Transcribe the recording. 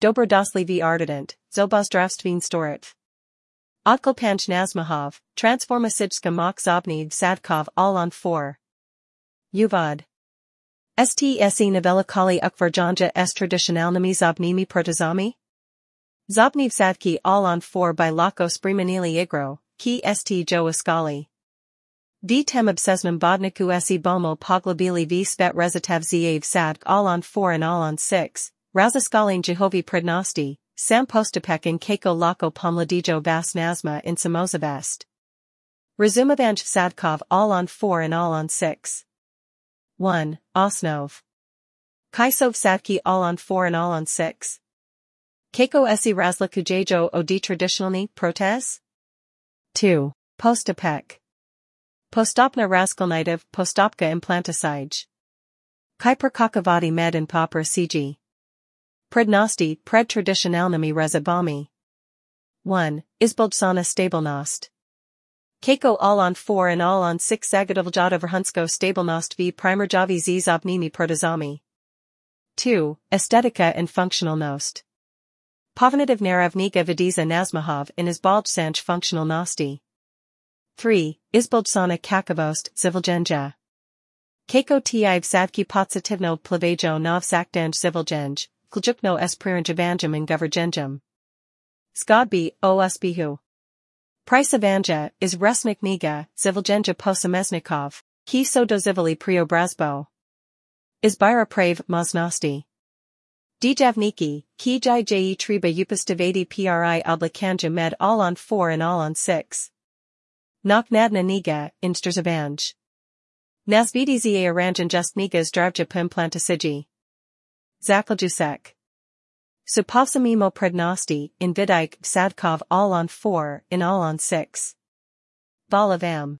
Dobrodoslivi Artident, Zobozdravstveen storit. Odkolpanch Nazmahov, Transforma Sijska Mok Zobniv Sadkov all on 4. Uvod. STSE novella Kali Ukvarjanja S traditionalnimi Zobnimi Protozami? Zobniv Sadki all on 4 by Lako Sprimanili Igro, Ki St Jo Iskali. V tem obsesnum bodniku se bomo poglobili v svet rezitav zav sadk all on 4 and all on 6, razaskalin Jehovi prednosti, sam postapek in keiko lako pomladijo vas nazma in samozavest. Rezumavanj sadkov all on 4 and all on 6. 1. Osnov. Kaisov sadki all on 4 and all on 6. Keiko esi razlakujejo odi traditionalni protes? 2. Postapek. Postopna raskolnitiv postopka implanticide. Kuiper kakavati med in popra cg. Prednosti pred traditionalnami rezabami. 1. Izboldsana stablenost. Keiko all on 4 and all on 6 Zagadovljada Vrhunsko stablenost v primerjavi z zobnimi protozami. 2. Estetika and functionalnost. Povnativ naravnika vidiza Nazmahov in izboldsanch functionalnosti. 3. Izboldsana kakavost ziviljenja. Keiko tiv savki podsativno plavejo nov sakdanj ziviljenj, Kljukno s priranjavanjam in govergenjam. Skadbi o usbihu. Prisavanja is resnik niga, ziviljenja posamesnikov, ki so dozivili priobrazbo. Izbira prave moznosti. Dijavniki, ki jai je treba upastavati pri odlikanja med all on 4 and all on 6. Nok nadna niga, insterzavanj. Nazvidi za aranjan just niga zdravja pimplantaciji. Zaklajusek. Supasamimo prednosti in vidike sadkov all on 4 in all on 6. Balavam.